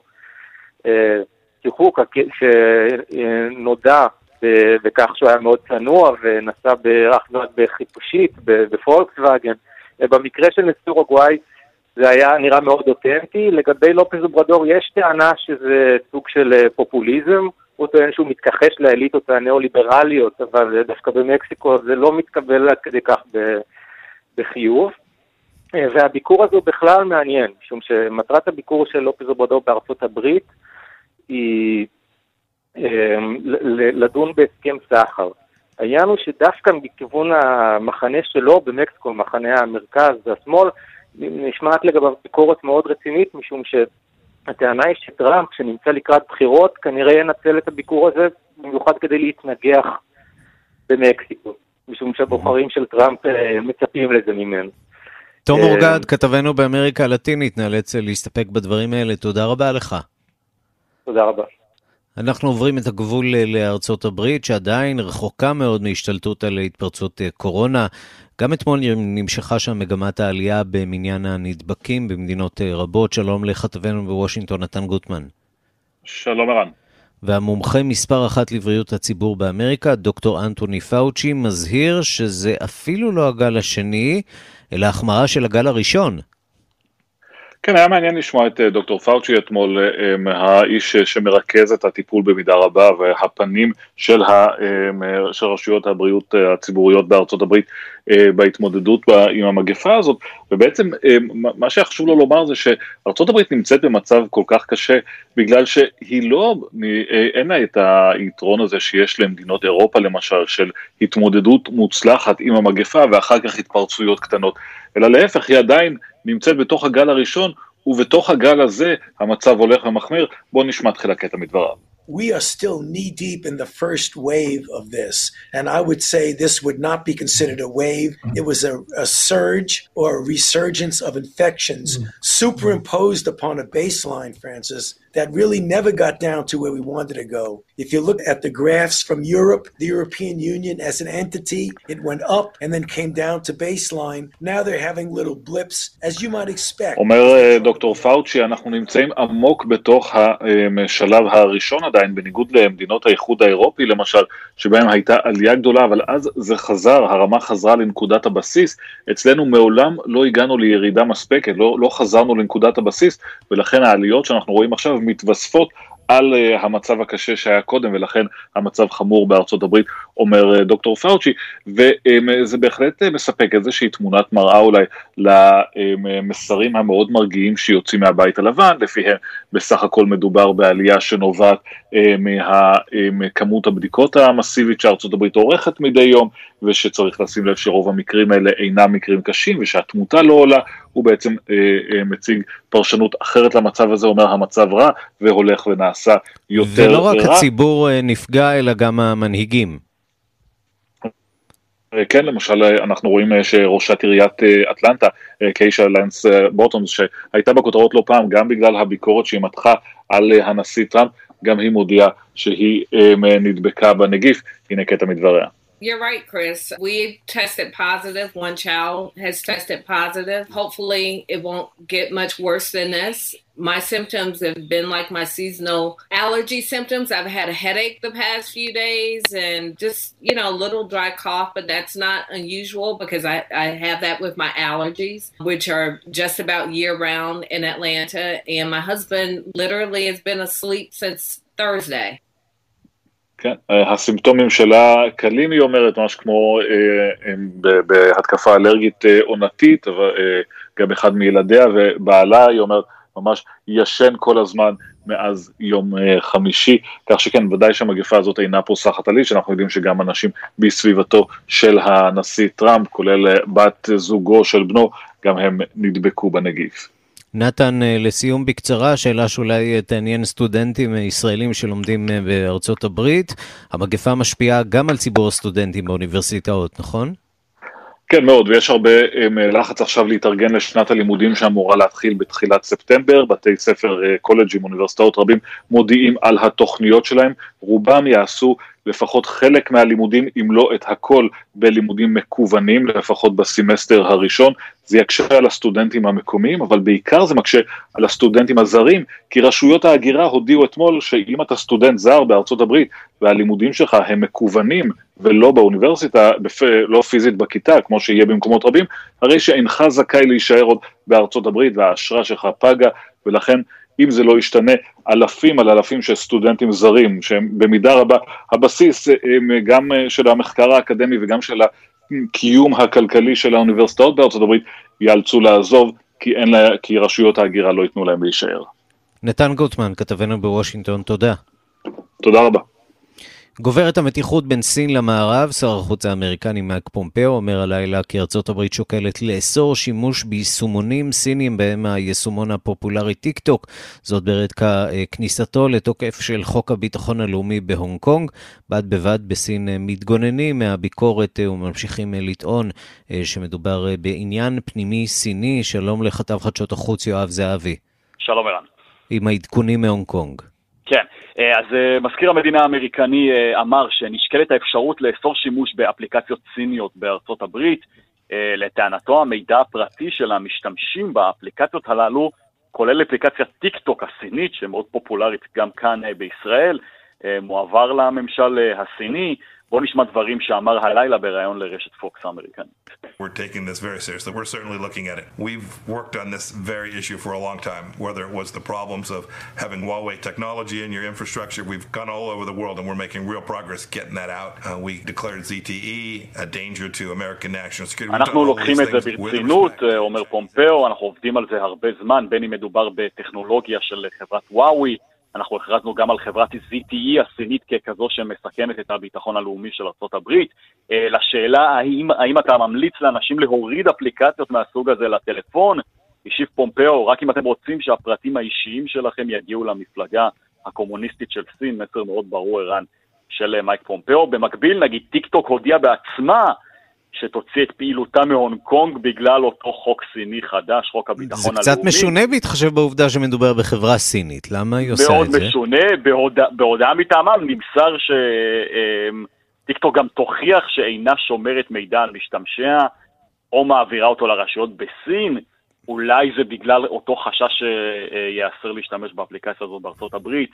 תראו, שנודע בכך שהוא היה מאוד צנוע ונסע אך ורק בחיפושית, בפולקסווגן. במקרה של נשיא אורוגוואי זה היה נראה מאוד אותנטי. לגבי לופז אוברדור יש טענה שזה סוג של אה, פופוליזם. הוא טוען שהוא מתכחש לאליטות הניאו-ליברליות, אבל דווקא במקסיקו זה לא מתקבל עד כדי כך בחיוב. אה, והביקור הזה הוא בכלל מעניין, משום שמטרת הביקור של לופז אוברדור בארצות הברית היא לדון בהסכם סחר. העניין הוא שדווקא מכיוון המחנה שלו במקסיקו, מחנה המרכז והשמאל, נשמעת לגביו ביקורת מאוד רצינית, משום שהטענה היא שטראמפ, שנמצא לקראת בחירות, כנראה ינצל את הביקור הזה במיוחד כדי להתנגח במקסיקו, משום שהבוחרים של טראמפ אה, מצפים לזה ממנו. תום אורגד, כתבנו באמריקה הלטינית, נאלץ להסתפק בדברים האלה. תודה רבה לך. תודה רבה. אנחנו עוברים את הגבול לארצות הברית, שעדיין רחוקה מאוד מהשתלטות על התפרצות אה, קורונה. גם אתמול נמשכה שם מגמת העלייה במניין הנדבקים במדינות אה, רבות. שלום לכתבנו בוושינגטון, נתן גוטמן. שלום ערן. והמומחה מספר אחת לבריאות הציבור באמריקה, דוקטור אנטוני פאוצ'י, מזהיר שזה אפילו לא הגל השני, אלא החמרה של הגל הראשון. כן, היה מעניין לשמוע את אה, דוקטור פאוצ'י אתמול, אה, האיש שמרכז את הטיפול במידה רבה והפנים של, ה, אה, של רשויות הבריאות הציבוריות בארצות הברית בהתמודדות עם המגפה הזאת, ובעצם מה שחשוב לו לומר זה שארצות הברית נמצאת במצב כל כך קשה בגלל שהיא לא, אין לה את היתרון הזה שיש למדינות אירופה למשל, של התמודדות מוצלחת עם המגפה ואחר כך התפרצויות קטנות, אלא להפך, היא עדיין נמצאת בתוך הגל הראשון, ובתוך הגל הזה המצב הולך ומחמיר. בואו נשמע תחילה קטע מדבריו. we are still knee deep in the first wave of this. And I would say this would not be considered a wave. It was a, a surge or a resurgence of infections superimposed upon a baseline, Francis, that really never got down to where we wanted to go. If you look at the graphs from Europe, the European Union as an entity, it went up and then came down to baseline. Now they're having little blips, as you might expect. אומר דוקטור פאוצ'י, אנחנו נמצאים עמוק בתוך השלב הראשון עדיין, בניגוד למדינות האיחוד האירופי למשל, שבהם הייתה עלייה גדולה, אבל אז זה חזר, הרמה חזרה לנקודת הבסיס. אצלנו מעולם לא הגענו לירידה מספקת, לא, לא חזרנו לנקודת הבסיס, ולכן העליות שאנחנו רואים עכשיו מתווספות על uh, המצב הקשה שהיה קודם, ולכן המצב חמור בארצות הברית, אומר uh, דוקטור פאוצ'י, וזה um, בהחלט מספק איזושהי תמונת מראה אולי למסרים המאוד מרגיעים שיוצאים מהבית הלבן, לפיהם בסך הכל מדובר בעלייה שנובעת מכמות הבדיקות המסיבית שארצות הברית עורכת מדי יום, ושצריך לשים לב שרוב המקרים האלה אינם מקרים קשים, ושהתמותה לא עולה, הוא בעצם אה, אה, מציג פרשנות אחרת למצב הזה, אומר המצב רע, והולך ונעשה יותר רע. ולא רק. הציבור אה, נפגע, אלא גם המנהיגים. אה, כן, למשל, אה, אנחנו רואים שראשת עיריית אטלנטה, קיישה לנס בוטומס, שהייתה בכותרות לא פעם, גם בגלל הביקורת שהיא מתחה על הנשיא טראמפ, גם היא מודיעה שהיא נדבקה בנגיף. הנה קטע מדבריה. You're right, Chris. We tested positive. One child has tested positive. Hopefully, it won't get much worse than this. My symptoms have been like my seasonal allergy symptoms. I've had a headache the past few days and just, you know, a little dry cough, but that's not unusual because I, I have that with my allergies, which are just about year round in Atlanta. And my husband literally has been asleep since Thursday. כן, אה, הסימפטומים שלה קלים, היא אומרת, ממש כמו אה, בהתקפה אלרגית אה, עונתית, גם אחד מילדיה ובעלה, היא אומרת, ממש ישן כל הזמן מאז יום חמישי, כך שכן, ודאי שהמגפה הזאת אינה פוסחת על איש, אנחנו יודעים שגם אנשים בסביבתו של הנשיא טראמפ, כולל בת זוגו של בנו, גם הם נדבקו בנגיף. נתן, אה, לסיום בקצרה, שאלה שאולי אה, תעניין סטודנטים אה, ישראלים שלומדים בארצות הברית. המגפה משפיעה גם על ציבור הסטודנטים באוניברסיטאות, נכון? כן מאוד, ויש הרבה לחץ עכשיו להתארגן לשנת הלימודים שאמורה להתחיל בתחילת ספטמבר, בתי ספר, קולג'ים, אוניברסיטאות רבים מודיעים על התוכניות שלהם, רובם יעשו לפחות חלק מהלימודים, אם לא את הכל, בלימודים מקוונים, לפחות בסמסטר הראשון. זה יקשה על הסטודנטים המקומיים, אבל בעיקר זה מקשה על הסטודנטים הזרים, כי רשויות ההגירה הודיעו אתמול שאם אתה סטודנט זר בארצות הברית והלימודים שלך הם מקוונים ולא באוניברסיטה, בפ... לא פיזית בכיתה, כמו שיהיה במקומות רבים, הרי שאינך זכאי להישאר עוד בארצות הברית והאשרה שלך פגה, ולכן אם זה לא ישתנה, אלפים על אלפים של סטודנטים זרים, שהם במידה רבה הבסיס הם גם של המחקר האקדמי וגם של הקיום הכלכלי של האוניברסיטאות בארצות הברית, ייאלצו לעזוב, כי, לה, כי רשויות ההגירה לא ייתנו להם להישאר. נתן גוטמן, כתבנו בוושינגטון, תודה. תודה רבה. גוברת המתיחות בין סין למערב, שר החוץ האמריקני מייק פומפאו אומר הלילה כי ארצות הברית שוקלת לאסור שימוש ביישומונים סינים בהם היישומון הפופולרי טיק טוק, זאת ברקע כניסתו לתוקף של חוק הביטחון הלאומי בהונג קונג. בד בבד בסין מתגוננים מהביקורת וממשיכים לטעון שמדובר בעניין פנימי סיני. שלום לכתב חדשות החוץ יואב זהבי. שלום ערן. עם העדכונים מהונג קונג. כן, אה, אז אה, מזכיר המדינה האמריקני אה, אמר שנשקלת האפשרות לאסור שימוש באפליקציות סיניות בארצות הברית. לטענתו, המידע הפרטי של המשתמשים באפליקציות הללו, כולל אפליקציית טיק טוק הסינית, שמאוד פופולרית גם כאן בישראל, מועבר לממשל הסיני. בואו נשמע דברים שאמר הלילה בריאיון לרשת פוקס האמריקנית. We're taking this very seriously. We're certainly looking at it. We've worked on this very issue for a long time, whether it was the problems of having Huawei technology in your infrastructure. We've gone all over the world and we're making real progress getting that out. Uh, we declared ZTE a danger to American national security. אנחנו לוקחים את זה ברצינות, אומר פומפאו, אנחנו עובדים על זה הרבה זמן, בין אם מדובר בטכנולוגיה של חברת וואוי, אנחנו הכרזנו גם על חברת ZTE הסינית ככזו שמסכנת את הביטחון הלאומי של ארה"ב. אה, לשאלה האם, האם אתה ממליץ לאנשים להוריד אפליקציות מהסוג הזה לטלפון, השיב פומפאו, רק אם אתם רוצים שהפרטים האישיים שלכם יגיעו למפלגה הקומוניסטית של סין, מסר מאוד ברור, ערן, של מייק פומפאו. במקביל, נגיד, טיק טוק הודיעה בעצמה שתוציא את פעילותה מהונג קונג בגלל אותו חוק סיני חדש, חוק הביטחון הלאומי. זה קצת משונה בהתחשב בעובדה שמדובר בחברה סינית, למה היא עושה את זה? מאוד משונה, בהודע, בהודעה מטעמם נמסר שטיקטוק גם תוכיח שאינה שומרת מידע על משתמשיה, או מעבירה אותו לרשויות בסין, אולי זה בגלל אותו חשש שייאסר להשתמש באפליקציה הזאת בארצות הברית,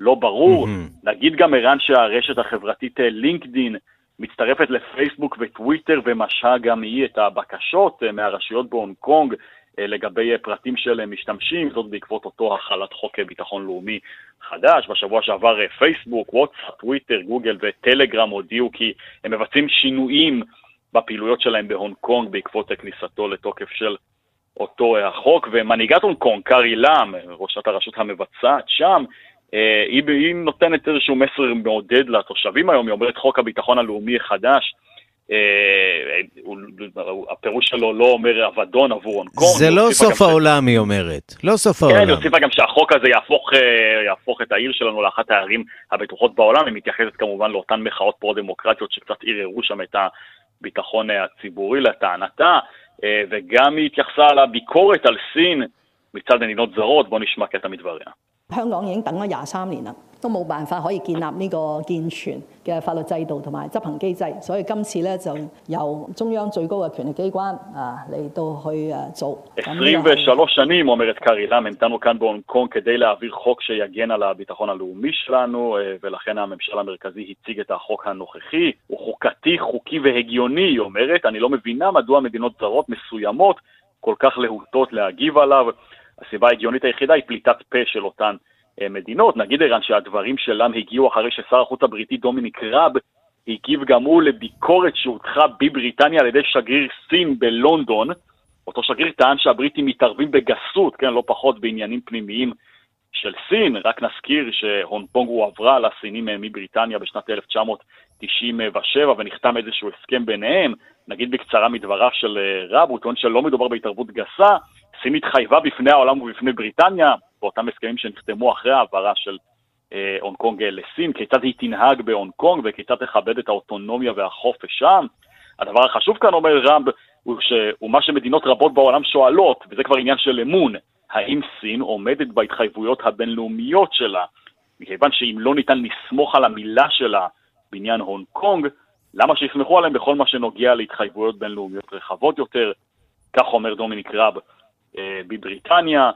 לא ברור. Mm-hmm. נגיד גם ערן שהרשת החברתית לינקדין, מצטרפת לפייסבוק וטוויטר ומשהה גם היא את הבקשות אה, מהרשויות בהונג קונג לגבי פרטים של משתמשים, זאת בעקבות אותו החלת חוק ביטחון לאומי חדש. בשבוע שעבר פייסבוק, וואטסאפ, טוויטר, גוגל וטלגרם הודיעו כי הם מבצעים שינויים בפעילויות שלהם בהונג קונג בעקבות כניסתו לתוקף של אותו החוק, ומנהיגת הונג קונג, קארי לאם, ראשת הרשות המבצעת שם, היא, היא נותנת איזשהו מסר מעודד לתושבים היום, היא אומרת חוק הביטחון הלאומי החדש, הפירוש שלו לא אומר אבדון עבור הונג קונג. זה לא סוף העולם, היא אומרת. לא סוף העולם. כן, היא הוסיפה גם שהחוק הזה יהפוך, יהפוך את העיר שלנו לאחת הערים הבטוחות בעולם, היא מתייחסת כמובן לאותן מחאות פרו-דמוקרטיות שקצת ערערו שם את הביטחון הציבורי לטענתה, וגם היא התייחסה לביקורת על סין מצד מדינות זרות, בואו נשמע קטע מדבריה. 香港已经等咗廿三年啦，都冇办法可以建立呢个健全嘅法律制度同埋执行机制，所以今次咧就由中央最高嘅权力机关啊嚟到去诶做。 23 שנים, אומרת קארי לם, המתנו כאן בהונג קונג כדי להעביר חוק שיגן על הביטחון הלאומי שלנו, ולכן הממשל המרכזי הציג את החוק הנוכחי. הוא חוקתי, חוקי והגיוני, היא אומרת. אני לא מבינה מדוע מדינות זרות מסוימות כל כך להוטות להגיב עליו. הסיבה ההגיונית היחידה היא פליטת פה של אותן מדינות. נגיד ערן שהדברים שלם הגיעו אחרי ששר החוץ הבריטי דומיניק ראב הגיב גם הוא לביקורת שהודחה בבריטניה על ידי שגריר סין בלונדון. אותו שגריר טען שהבריטים מתערבים בגסות, כן, לא פחות בעניינים פנימיים של סין. רק נזכיר שהונג קונג הועברה לסינים מבריטניה בשנת 1997 ונחתם איזשהו הסכם ביניהם. נגיד בקצרה מדבריו של ראב, הוא טוען שלא מדובר בהתערבות גסה. סין התחייבה בפני העולם ובפני בריטניה, באותם הסכמים שנחתמו אחרי העברה של אה, הונג קונג לסין, כיצד היא תנהג בהונג קונג וכיצד תכבד את האוטונומיה והחופש שם. הדבר החשוב כאן, אומר רמב, הוא, ש... הוא מה שמדינות רבות בעולם שואלות, וזה כבר עניין של אמון, האם סין עומדת בהתחייבויות הבינלאומיות שלה? מכיוון שאם לא ניתן לסמוך על המילה שלה בעניין הונג קונג, למה שיסמכו עליהם בכל מה שנוגע להתחייבויות בינלאומיות רחבות יותר? כך אומר דומיניק רב בבריטניה,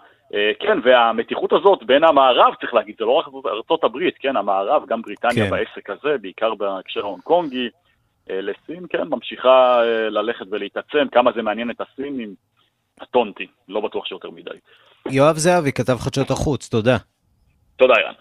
כן, והמתיחות הזאת בין המערב, צריך להגיד, זה לא רק ארצות הברית, כן, המערב, גם בריטניה כן. בעסק הזה, בעיקר בהקשר ההונג קונגי, לסין, כן, ממשיכה ללכת ולהתעצם, כמה זה מעניין את הסינים, קטונתי, לא בטוח שיותר מדי. יואב זהבי, כתב חדשות החוץ, תודה. תודה, אירן.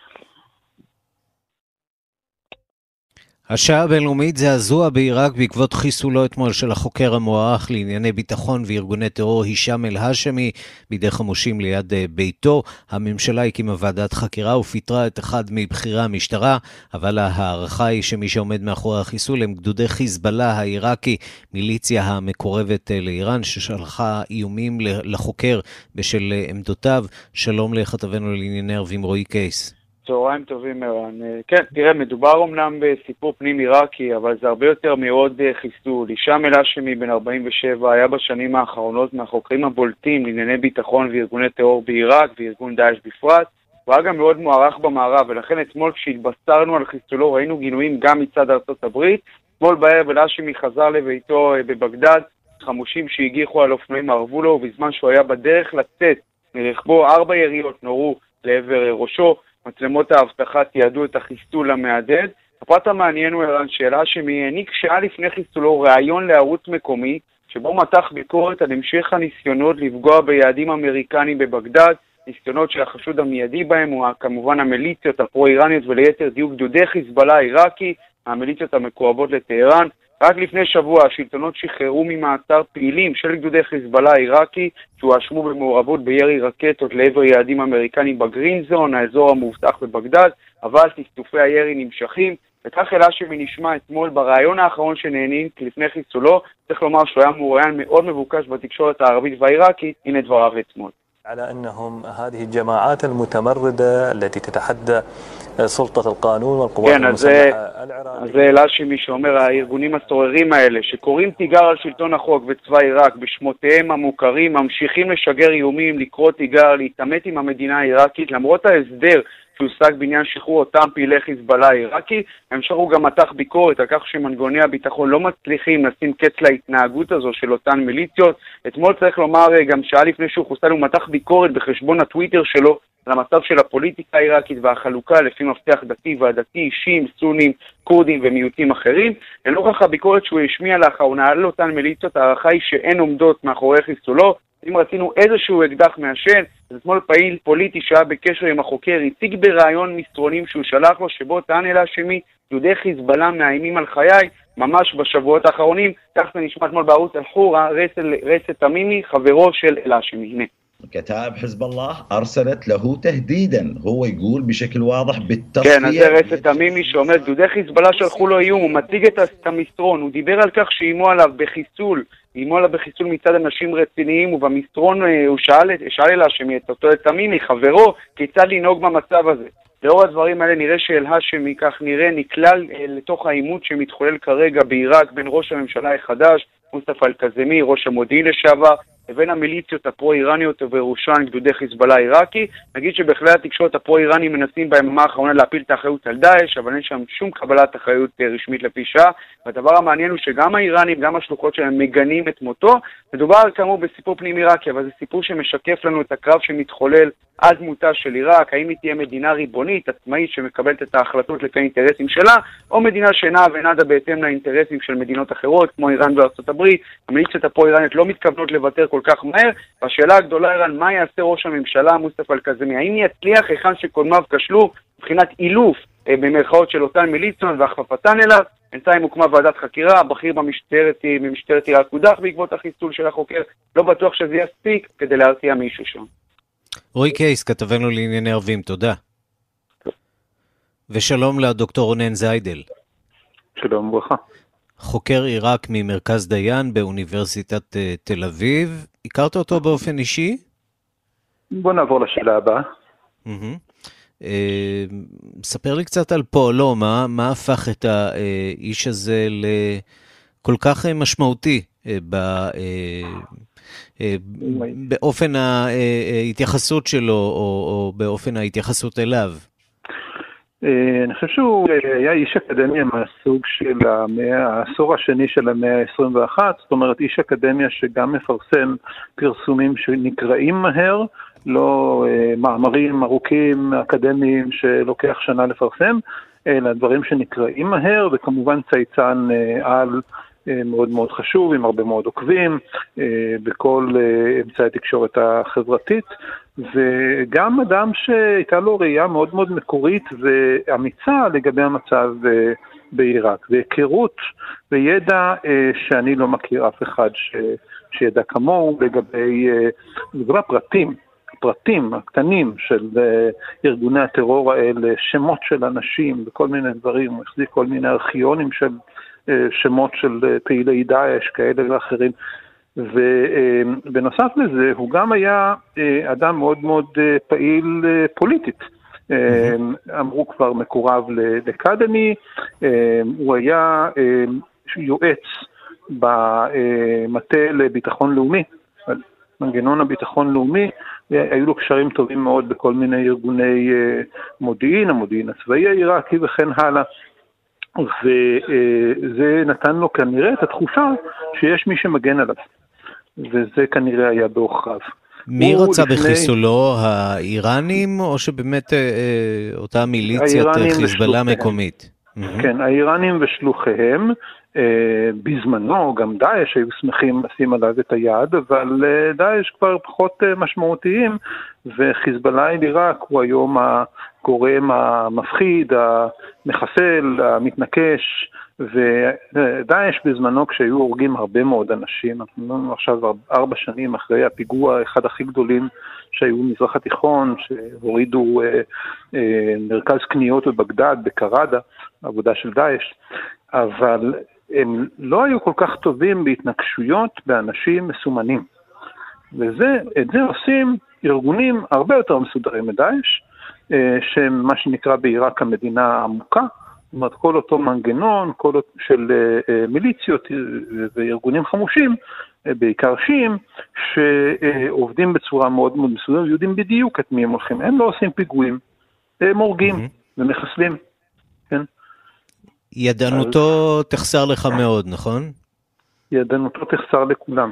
השעה הבינלאומית זעזוע בעיראק בעקבות חיסולו אתמול של החוקר המוערך לענייני ביטחון וארגוני טרור הישאם אל-האשמי בידי חמושים ליד ביתו. הממשלה הקימה ועדת חקירה ופיטרה את אחד מבכירי המשטרה, אבל ההערכה היא שמי שעומד מאחורי החיסול הם גדודי חיזבאללה העיראקי, מיליציה המקורבת לאיראן, ששלחה איומים לחוקר בשל עמדותיו. שלום לכתבנו לענייני ערבים רועי קייס. צהריים טובים, ערן. כן, תראה, מדובר אמנם בסיפור פנים עיראקי, אבל זה הרבה יותר מעוד חיסול. הישאם אל-האשמי, בן 47, היה בשנים האחרונות מהחוקרים הבולטים לענייני ביטחון וארגוני טרור בעיראק וארגון דאעש בפרט. הוא היה גם מאוד מוערך במערב, ולכן אתמול כשהתבשרנו על חיסולו ראינו גינויים גם מצד ארצות הברית. אתמול בערב אל-האשמי חזר לביתו בבגדד, חמושים שהגיחו על אופנועים ערבו לו, ובזמן שהוא היה בדרך לצאת מרכבו, ארבע יריות נורו לעבר ראשו. מצלמות האבטחה תיעדו את החיסול המהדהד. הפרט המעניין הוא ערן שאלה שמי העניק שעה לפני חיסולו ראיון לערוץ מקומי, שבו מתח ביקורת על המשך הניסיונות לפגוע ביעדים אמריקניים בבגדד, ניסיונות שהחשוד המיידי בהם הוא כמובן המיליציות הפרו-איראניות וליתר דיוק גדודי חיזבאללה העיראקי, המיליציות המקורבות לטהרן. רק לפני שבוע השלטונות שחררו ממעצר פעילים של גדודי חיזבאללה העיראקי שהואשמו במעורבות בירי רקטות לעבר יעדים אמריקנים בגרין זון, האזור המאובטח בבגדד, אבל טפטופי הירי נמשכים. וכך אל-האשמי נשמע אתמול בריאיון האחרון שנהניק לפני חיסולו, צריך לומר שהוא היה מרואיין מאוד מבוקש בתקשורת הערבית והעיראקית, הנה דבריו אתמול. على انهم هذه الجماعات المتمرده التي تتحدى سلطه القانون والقوات כן, אז זה אל-האשמי שאומר הארגונים הסוררים האלה שקוראים תיגר על שלטון החוק וצבא עיראק בשמותיהם המוכרים ממשיכים לשגר איומים, לקרוא תיגר, להתעמת עם המדינה העיראקית למרות ההסדר שהושג בעניין שחרור אותם פעילי חיזבאללה העיראקי. בהמשך הוא גם מתח ביקורת על כך שמנגנוני הביטחון לא מצליחים לשים קץ להתנהגות הזו של אותן מיליציות. אתמול צריך לומר גם שעה לפני שהוא חוסל הוא מתח ביקורת בחשבון הטוויטר שלו על המצב של הפוליטיקה העיראקית והחלוקה לפי מפתח דתי ועדתי, אישים, סונים, כורדים ומיעוטים אחרים. לנוכח הביקורת שהוא השמיע לאחרונה על אותן מיליציות, ההערכה היא שאין עומדות מאחורי חיסולו. אם רצינו איזשהו אקדח מעשן, אז אתמול פעיל פוליטי שהיה בקשר עם החוקר הציג בריאיון מסרונים שהוא שלח לו, שבו טען אל האשמי, יהודי חיזבאללה מאיימים על חיי, ממש בשבועות האחרונים. כך זה נשמע אתמול בערוץ אל-חורה, רסת תמימי, חברו של אל-האשמי. הנה. كتائب حزب الله أرسلت له تهديدا هو يقول بشكل واضح بالتصفية כן, אז זה רסת תמימי שאומר, גדודי חיזבאללה שלחו לו איום, הוא מציג את המסרון, הוא דיבר על כך שאיימו עליו בחיסול, איימו עליו בחיסול מצד אנשים רציניים, ובמסרון הוא שאל, שאל אל האשמי, את אותו תמימי, חברו, כיצד לנהוג במצב הזה. לאור הדברים האלה נראה שאל-האשמי, כך נראה, נקלל לתוך העימות שמתחולל כרגע בעיראק בין ראש הממשלה החדש, מוסטפא אל-קזמי, ראש המודיעין לשעבר, לבין המיליציות הפרו-איראניות ובראשן גדודי חיזבאללה עיראקי. נגיד שבכלי התקשורת הפרו-איראנים מנסים ביממה האחרונה להפיל את האחריות על דאעש, אבל אין שם שום קבלת אחריות רשמית לפי שעה. והדבר המעניין הוא שגם האיראנים, גם השלוחות שלהם מגנים את מותו. מדובר כאמור בסיפור פנים עיראקי, אבל זה סיפור שמשקף לנו את הקרב שמתחולל עד מותה של עיראק, האם היא תהיה מדינה ריבונית, עצמאית, שמקבלת את ההחלטות לפי האינטרסים שלה, או מדינה שאינה ונדה בהתאם לאינטרסים של מדינות אחרות, כמו איראן וארצות הברית. המיליציות הפרו-איראניות לא מתכוונות לוותר כל כך מהר, והשאלה הגדולה, איראן, מה יעשה ראש הממשלה מוסטפא אל-קזמי? האם יצליח היכן שקודמיו כשלו מבחינת אילוף, אה, במרכאות של אותן מיליציות והכפפתן אליו? בינתיים הוקמה ועדת חקירה, הבכיר במשטרת, במשטרת עיראק הודח בעקבות החיסול של החוקר, לא בטוח שזה יספיק כדי להרתיע מישהו שם. רועי קייס, כתבנו לענייני ערבים, תודה. ושלום לדוקטור רונן זיידל. שלום וברכה. חוקר עיראק ממרכז דיין באוניברסיטת uh, תל אביב. הכרת אותו באופן אישי? בוא נעבור לשאלה הבאה. Uh, ספר לי קצת על פועלו, מה, מה הפך את האיש הזה לכל כך משמעותי ב... באופן ההתייחסות שלו, או, או באופן ההתייחסות אליו? אני חושב שהוא היה איש אקדמיה מהסוג של המאה, העשור השני של המאה ה-21, זאת אומרת איש אקדמיה שגם מפרסם פרסומים שנקראים מהר, לא מאמרים ארוכים אקדמיים שלוקח שנה לפרסם, אלא דברים שנקראים מהר, וכמובן צייצן על מאוד מאוד חשוב, עם הרבה מאוד עוקבים בכל אמצעי התקשורת החברתית, וגם אדם שהייתה לו ראייה מאוד מאוד מקורית ואמיצה לגבי המצב בעיראק, והיכרות וידע שאני לא מכיר אף אחד ש, שידע כמוהו לגבי, לגבי הפרטים. הפרטים הקטנים של ארגוני הטרור האלה, שמות של אנשים וכל מיני דברים, הוא החזיק כל מיני ארכיונים של שמות של פעילי דאעש כאלה ואחרים. ובנוסף לזה, הוא גם היה אדם מאוד מאוד פעיל פוליטית. אמרו כבר מקורב לקדמי, הוא היה יועץ במטה לביטחון לאומי, מנגנון הביטחון לאומי, היו לו קשרים טובים מאוד בכל מיני ארגוני מודיעין, המודיעין הצבאי העיראקי וכן הלאה. וזה נתן לו כנראה את התחושה שיש מי שמגן עליו, וזה כנראה היה בעוכריו. מי רצה לפני... בחיסולו, האיראנים, או שבאמת אה, אה אותה מיליציית חיזבאללה מקומית? כן, האיראנים ושלוחיהם, אה, בזמנו גם דאעש היו שמחים לשים עליו את היד, אבל אה, דאעש כבר פחות אה, משמעותיים, וחיזבאללה אל עיראק הוא היום הגורם המפחיד, המחסל, המתנקש, ודאעש בזמנו כשהיו הורגים הרבה מאוד אנשים, אנחנו עכשיו ארבע שנים אחרי הפיגוע, אחד הכי גדולים שהיו במזרח התיכון, שהורידו אה, אה, מרכז קניות בבגדד, בקראדה, עבודה של דאעש, אבל הם לא היו כל כך טובים בהתנגשויות באנשים מסומנים. ואת זה עושים ארגונים הרבה יותר מסודרים מדאעש, שהם מה שנקרא בעיראק המדינה העמוקה, זאת אומרת כל אותו מנגנון כל של מיליציות וארגונים חמושים, בעיקר שיעים, שעובדים בצורה מאוד מאוד מסודרת, יודעים בדיוק את מי הם הולכים. הם לא עושים פיגועים, הם הורגים mm-hmm. ומחסלים, כן? ידענותו אז... תחסר לך מאוד, נכון? ידענותו תחסר לכולם.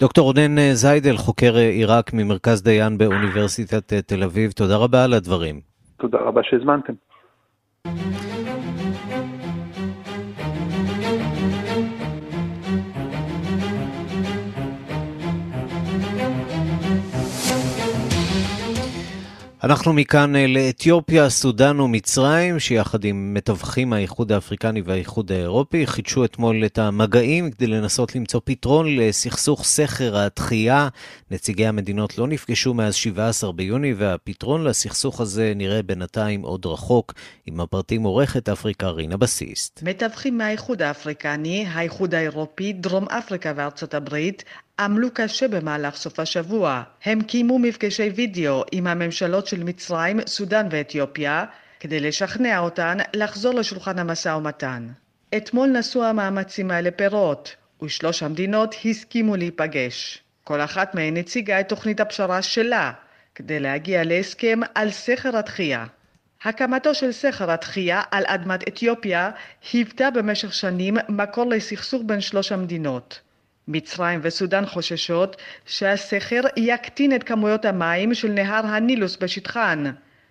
דוקטור רונן זיידל, חוקר עיראק ממרכז דיין באוניברסיטת תל אביב, תודה רבה על הדברים. תודה רבה שהזמנתם. אנחנו מכאן אה, לאתיופיה, סודאן ומצרים, שיחד עם מתווכים מהאיחוד האפריקני והאיחוד האירופי, חידשו אתמול את המגעים כדי לנסות למצוא פתרון לסכסוך סכר התחייה. נציגי המדינות לא נפגשו מאז 17 ביוני, והפתרון לסכסוך הזה נראה בינתיים עוד רחוק. עם הפרטים עורכת אפריקה רינה בסיסט. מתווכים מהאיחוד האפריקני, האיחוד האירופי, דרום אפריקה וארצות הברית עמלו קשה במהלך סוף השבוע. הם קיימו מפגשי וידאו עם הממשלות של מצרים, סודאן ואתיופיה, כדי לשכנע אותן לחזור לשולחן המשא ומתן. אתמול נשאו המאמצים האלה פירות, ושלוש המדינות הסכימו להיפגש. כל אחת מהן הציגה את תוכנית הפשרה שלה, כדי להגיע להסכם על סכר התחייה. הקמתו של סכר התחייה על אדמת אתיופיה היוותה במשך שנים מקור לסכסוך בין שלוש המדינות. מצרים וסודאן חוששות שהסכר יקטין את כמויות המים של נהר הנילוס בשטחן,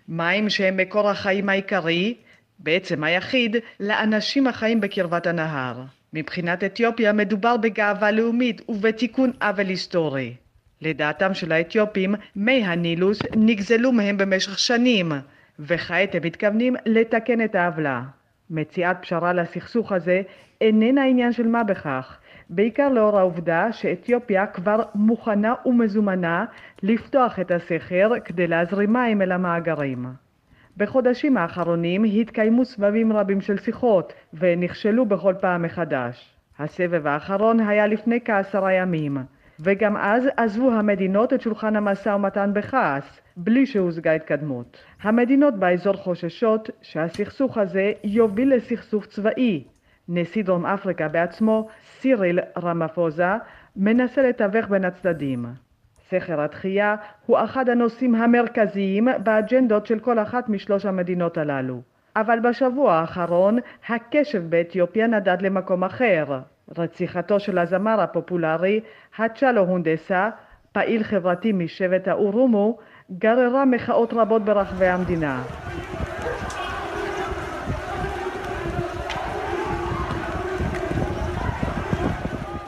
מים שהם מקור החיים העיקרי, בעצם היחיד, לאנשים החיים בקרבת הנהר. מבחינת אתיופיה מדובר בגאווה לאומית ובתיקון עוול היסטורי. לדעתם של האתיופים, מי הנילוס נגזלו מהם במשך שנים, וכעת הם מתכוונים לתקן את העוולה. מציאת פשרה לסכסוך הזה איננה עניין של מה בכך, בעיקר לאור העובדה שאתיופיה כבר מוכנה ומזומנה לפתוח את הסכר כדי להזרים מים אל המאגרים. בחודשים האחרונים התקיימו סבבים רבים של שיחות ונכשלו בכל פעם מחדש. הסבב האחרון היה לפני כעשרה ימים, וגם אז עזבו המדינות את שולחן המשא ומתן בכעס, בלי שהושגה התקדמות. המדינות באזור חוששות שהסכסוך הזה יוביל לסכסוך צבאי. נשיא דרום אפריקה בעצמו, סיריל רמפוזה, מנסה לתווך בין הצדדים. סכר התחייה הוא אחד הנושאים המרכזיים באג'נדות של כל אחת משלוש המדינות הללו. אבל בשבוע האחרון הקשב באתיופיה נדד למקום אחר. רציחתו של הזמר הפופולרי הצ'אלו הונדסה, פעיל חברתי משבט האורומו, גררה מחאות רבות ברחבי המדינה.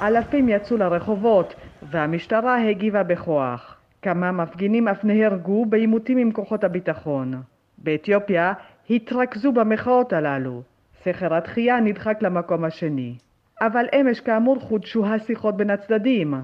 אלפים יצאו לרחובות והמשטרה הגיבה בכוח. כמה מפגינים אף נהרגו בעימותים עם כוחות הביטחון. באתיופיה התרכזו במחאות הללו. סכר התחייה נדחק למקום השני. אבל אמש כאמור חודשו השיחות בין הצדדים.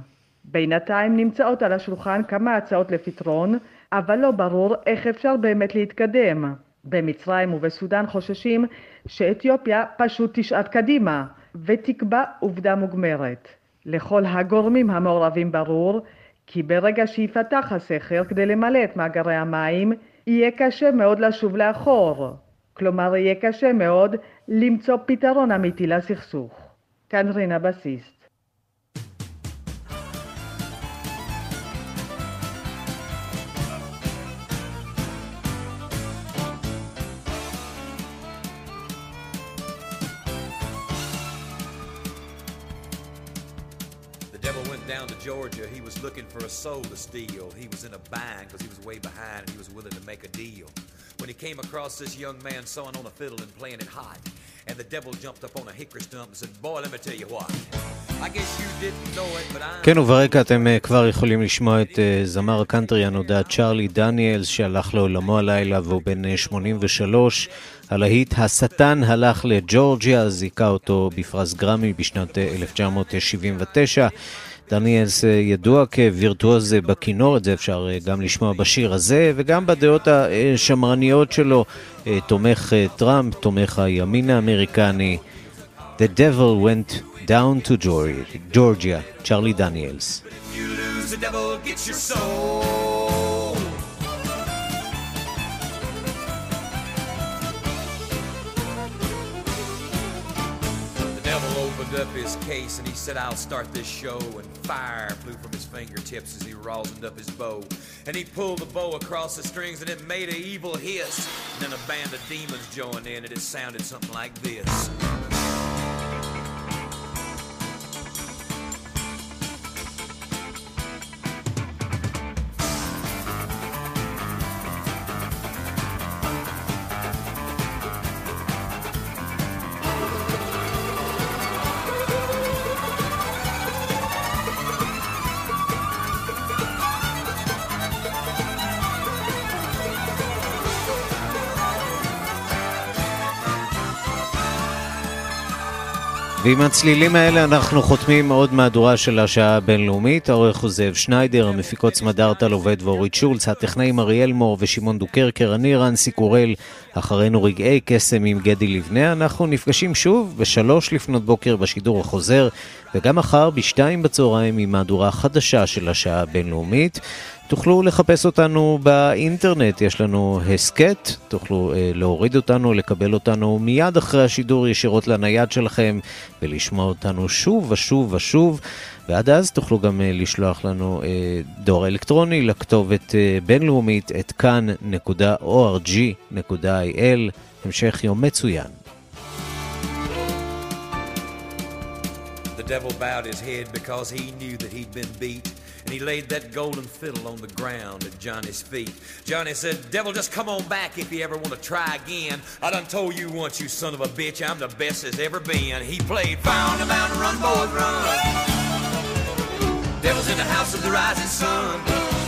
בינתיים נמצאות על השולחן כמה הצעות לפתרון, אבל לא ברור איך אפשר באמת להתקדם. במצרים ובסודאן חוששים שאתיופיה פשוט תשעט קדימה ותקבע עובדה מוגמרת. לכל הגורמים המעורבים ברור כי ברגע שיפתח הסכר כדי למלא את מאגרי המים, יהיה קשה מאוד לשוב לאחור. כלומר, יהיה קשה מאוד למצוא פתרון אמיתי לסכסוך. כאן רינה בסיסט. Georgia, he was looking for a soul to steal. He was in a bind because he was way behind and he was willing to make a deal. When he came across this young man sewing on a fiddle and playing it hot, and the devil jumped up on a hickory stump and said, Boy, let me tell you what. כן, וברקע אתם כבר יכולים לשמוע את זמר הקאנטרי הנודע צ'ארלי דניאלס שהלך לעולמו הלילה והוא בן 83. הלהיט "השטן הלך לג'ורג'יה" זיכה אותו בפרס גרמי בשנת 1979. דניאלס ידוע כווירטואוז בכינור, את זה אפשר גם לשמוע בשיר הזה, וגם בדעות השמרניות שלו, תומך טראמפ, תומך הימין האמריקני. The devil went down to Georgia, צ'רלי דניאלס. Up his case and he said, I'll start this show. And fire flew from his fingertips as he rosined up his bow. And he pulled the bow across the strings and it made an evil hiss. And then a band of demons joined in and it sounded something like this. ועם הצלילים האלה אנחנו חותמים עוד מהדורה של השעה הבינלאומית. העורך הוא זאב שניידר, המפיקות סמדארטל עובד ואורית שולץ, הטכנאים אריאל מור ושמעון דוקרקר, אני רנסי קורל, אחרינו רגעי קסם עם גדי לבנה. אנחנו נפגשים שוב בשלוש לפנות בוקר בשידור החוזר, וגם מחר בשתיים בצהריים עם מהדורה חדשה של השעה הבינלאומית. תוכלו לחפש אותנו באינטרנט, יש לנו הסכת, תוכלו אה, להוריד אותנו, לקבל אותנו מיד אחרי השידור ישירות לנייד שלכם ולשמוע אותנו שוב ושוב ושוב. ועד אז תוכלו גם אה, לשלוח לנו אה, דואר אלקטרוני לכתובת אה, בינלאומית את כאן.org.il. המשך יום מצוין. The devil bowed his head because he knew that he'd been beat. And he laid that golden fiddle on the ground at Johnny's feet. Johnny said, Devil, just come on back if you ever want to try again. I done told you once, you son of a bitch, I'm the best there's ever been. He played Found a Mountain Run, Boys Run. Devil's in the house of the rising sun.